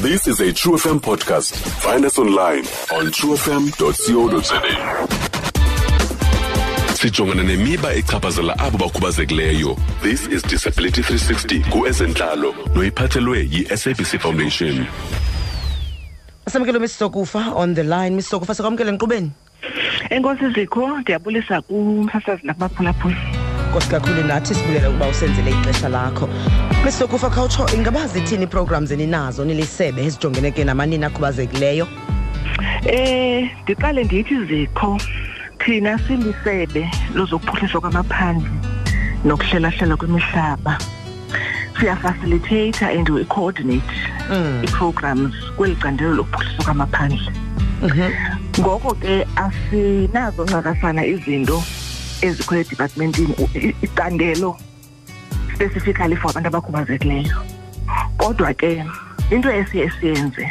This is a True FM podcast. Find us online on truefm.co.za. Sijongana nemiba echaphazela abo bakhubazekileyo. This is Disability 360 kuezentlalo noyiphathelwe yi-SABC Foundation. asamkele Miss Sokufa on the line Miss Sokufa sikwamkele nkqubeni enkosi zikho ndiyabulisa kumsasazi nakumaphulaphula nkosi kakhulu nathi sibulela ukuba usenzele ixesha lakho. Mr. Kufa khawutsho ingaba zithini programs eninazo nilisebe ezijongene ke namanini akhubazekileyo? Eh ndiqale ndithi zikho. Thina silisebe lozokuphuhliswa kwamaphandle nokuhlelahlela kwemihlaba. Siyafacilitator and we coordinate Mm. ii-programs kweli candelo lokuphuhliswa kwamaphandle. Mhm. ngoko ke asinazo ncakasana izinto ezikho edepartmentini u- i- icandelo specifically for abantu abakhubazekileyo. Kodwa ke into esiye siyenze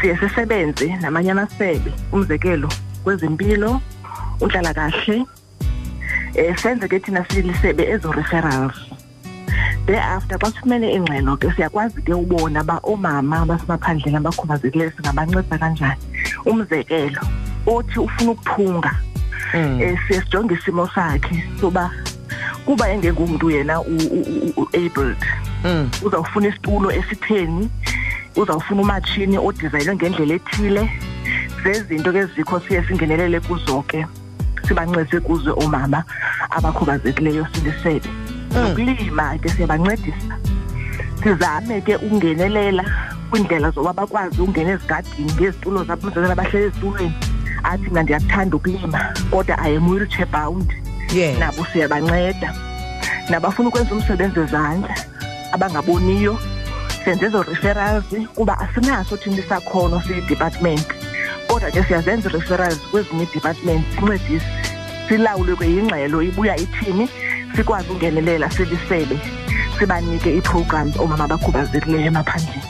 siye sisebenze namanye amasebe umzekelo kwezempilo unhlalakahle um senze ke thina silisebe ezo referrals. Thereafter xa sifumene ingxelo ke siyakwazi ke ubona uba oomama abasemaphandleni abakhubazekileyo singabanceda kanjani. Umzekelo othi ufuna ukuphunga Mm. siye sijonge isimo sakhe soba kuba engengumntu yena u-abled Mm. uzawufuna isitulo esitheni uzawufuna umatshini odizayinwe ngendlela ethile. Zezinto ke zikho siye singenelele kuzo ke sibancedise kuzo oomama abakhubazekileyo silisebe nokulima ke siyabancedisa. Sizame ke ukungenelela kwiindlela zoba bakwazi ukungena ezigadini ngezitulo zabo umzekelo abahleli ezitulweni. Athi mna ndiyakuthanda ukulima kodwa i am wheelchair bound. Yes. Nabo siyabanceda. Nabafuna ukwenza umsebenzi wezandla abangaboniyo senze ezo referrals kuba asinaso thina isakhono siyi-department kodwa ke siyazenza ii-referrals kwezinye ii-department sincedise silawulwe kweyingxelo ibuya ithini sikwazi ungenelela silisebe sibanike ii-programs oomama abakhubazekileyo emaphandleni.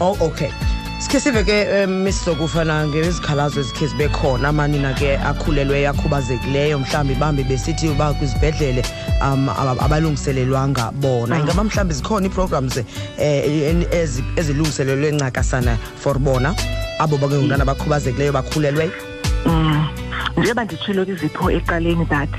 Oh okay sikhe sive ke um, Miss Sokufa nangezikhalazo ezikhe zibe khona amanina ke akhulelweyo akhubazekileyo. Mhlawumbi bambi besithi uba kwizibhedlele um aba- abalungiselelwanga bona. Ingaba mhlawumbi zikhona ii-programs um ezilungiselelwe ncakasana for bona? Abo bake ngumntana abakhubazekileyo bakhulelweyo Mm. njengoba nditshilo kwizipho ekuqaleni that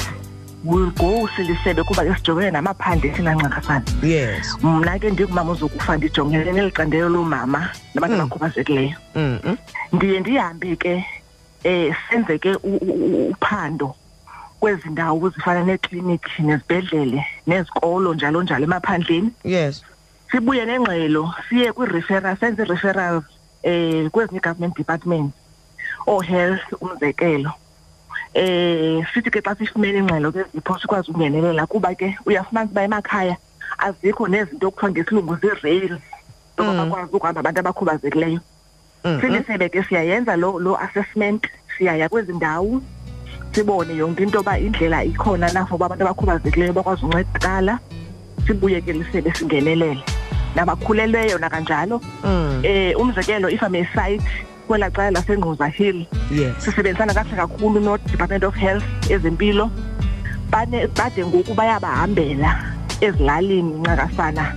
will go silisebe kuba ke sijongene namaphandle thina ncakasana yes. Mna ke ndikumama uzokufa ndijongene neli candelo loomama nabantu Mm. abakhubazekileyo. Mm -mm. ndiye ndihambe ke eh senze ke u- u- u- uphando kwezi ndawo zifana neeklinikhi nezibhedlele nezikolo njalo njalo emaphandleni. Yes. Sibuye nengxelo siye kwi-referral senze i-referrals eh kwezinye i-government departments. Oo-health umzekelo. Eh sithi ke xa sifumene ingxelo ke zipho sikwazi ukungenelela kuba ke uyafumana uba emakhaya azikho nezinto okuthiwa ngesilungu zii-rails zoba Mm. bakwazi ukuhamba abantu abakhubazekileyo Mm -mm. silisebe ke siyayenza lo lo assessment siyaya kwezi ndawo sibone yonke into yoba indlela ikhona na for uba abantu abakhubazekileyo bakwazi uncedakala sibuye ke lisebe singenelele nabakhulelweyo nakanjalo Mm. eh umzekelo if I'm a site kwela cala lasengquza hill yes. Sisebenzisana kahle kakhulu no-department of health ezempilo. Bane bade ngoku bayabahambela ezilalini ncakasana.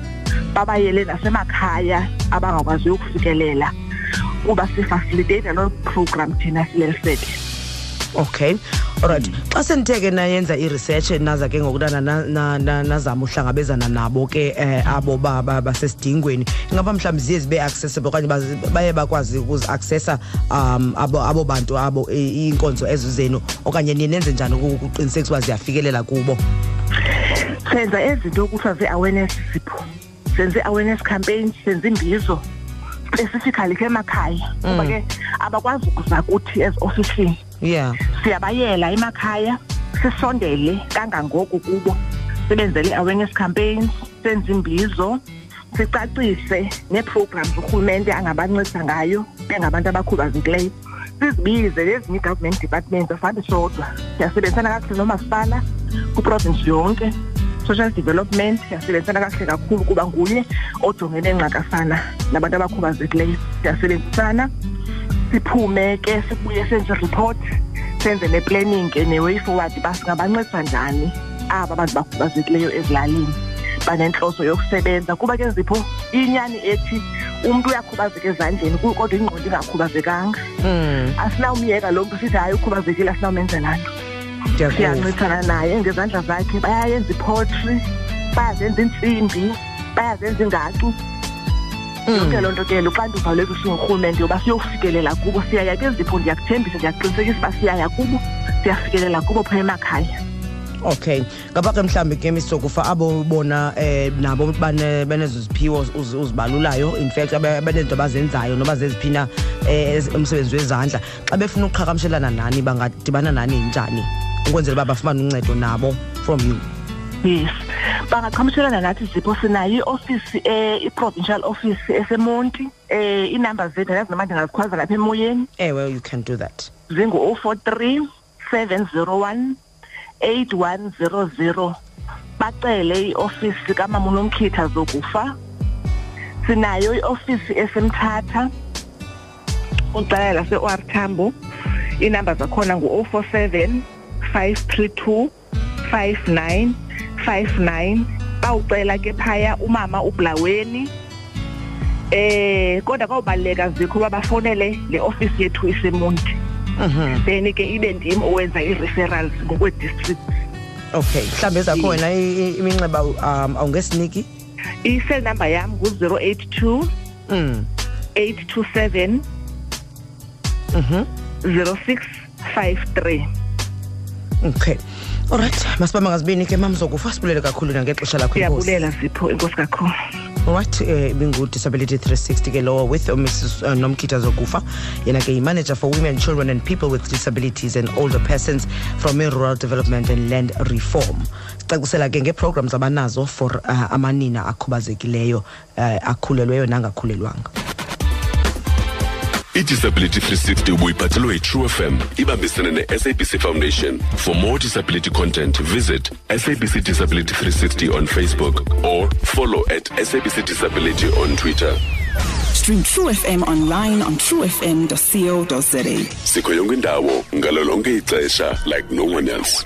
Babayele nasemakhaya abangakwaziyo ukufikelela kuba sifacilitate loo program thina silelisebe okay. Alright. Xa senithe ke nayenza i-research naza ke ngokutana na- na- na- nazama uhlangabezana nabo ke eh, abo ba- ba- basesidingweni ingaba mhlawumbi ziye zibe accessible okanye bazi- baye bakwazi ukuzi-accessa um abo, abo bantu abo i- iinkonzo ezo zenu okanye niye nenze njani uku- ukuqinisekisa uba ziyafikelela kubo? Senza ezinto kuthiwa zii-awareness zipho. Senza i-awareness campaign senza imbizo specifically ke emakhaya. Kuba ke abakwazi ukuza kuthi eziofisini yeah. Siyabayela emakhaya sisondele kangangoko kubo. Sibenzele i-awareness campaigns senze imbizo sicacise nee-programs urhulumente angabancedisa ngayo bengabantu abakhubazekileyo. Sizibize nezinye i-government departments afani sodwa. Siyasebenzisana kakuhle nomasipala kwiprovinsi yonke. Social development siyasebenzisana kakuhle kakhulu kuba nguye ojongene ncakasana nabantu abakhubazekileyo. Siyasebenzisana. Siphume ke sibuye senze report senze ne-planning ke ne-way forward uba singabancedisa njani aba bantu bakhubazekileyo ezilalini. Banenhloso yokusebenza. Kuba ke zipho inyani ethi umuntu uyakhubazeka ezandleni ku- kodwa ingqondo ingakhubazekanga. Mm. asinawumyeka lo muntu sithi hayi ukhubazekile asinawumenzela nto. Ndiyakuva. siyancithana naye ngezandla zakhe. Bayayenza ipotry bayazenza insimbi bayazenza ingacu yonke loo nto ke luxanduva lwethu singurhulumente yoba siyofikelela kubo siyaya kwezipho ndiyakuthembisa ndiyakuqinisekisa uba siyaya kubo siyafikelela kubo phaa emakhaya. Okay. Ngapha ke mhlawumbi ke misokufa abo bona eh nabo bane- benezo ziphiwo uz- uzibalulayo. In fact abe- benezinto abazenzayo noba zeziphina eh ez- umsebenzi wezandla. Xa befuna ukuqhagamshelana nani bangadibana nani njani ukwenzela uba bafumane uncedo nabo from you? Yes. Bangaqhamushelana nathi zipho sinayo i-ofisi eh, i-provincial office esemonti eh iinamba zethu ayazi noma ndingazikhwaza lapha emoyeni. Ewe you can do that. Zingu-o four three seven zero one eight one zero zero. Bacele i-ofisi kamama unomkhitha zokufa. Sinayo i-ofisi esemthatha. Ucala lase-o r tambo. Iinamba zakhona ngu-o four seven five three two five nine five nine bawucela ke phaya umama ubulaweni. Eh kodwa kawubaluleka zikho uba bafonele le ofisi yethu isemonti. Mhm. then ke ibe ndim owenza i-referrals ngokwe-district. Okay mhlawumbi ezakho wena i- i- iminxeba um awungesiniki? I-cell number yam ngu-zero eight two mm. eight two seven mhm. zero six five three. Okay. Alright masibamba ngazibini ke mamzokufa sibulele kakhulu nangexesha lakho inkosi siyabulela zipho enkosi kakhulu. Right eh bingu-disability 360 ke lowo with mrs uh, nomkhitha zokufa. Yena ke yi-manager for women children and people with disabilities and older persons from i-rural development and land reform. Sicacisela ke ngeeprograms abanazo for uh, amanina akhubazekileyo uh, akhulelweyo nangakhulelwanga. Idisability 360 ubuyiphathelwe yi-true fm ibambisene ne-sabc foundation. For more disability content visit sabc disability 360 on facebook or follow at sabc disability on twitter. Stream True FM online on truefm.co.za. sikho yonke indawo ngalo lonke ixesha like no one else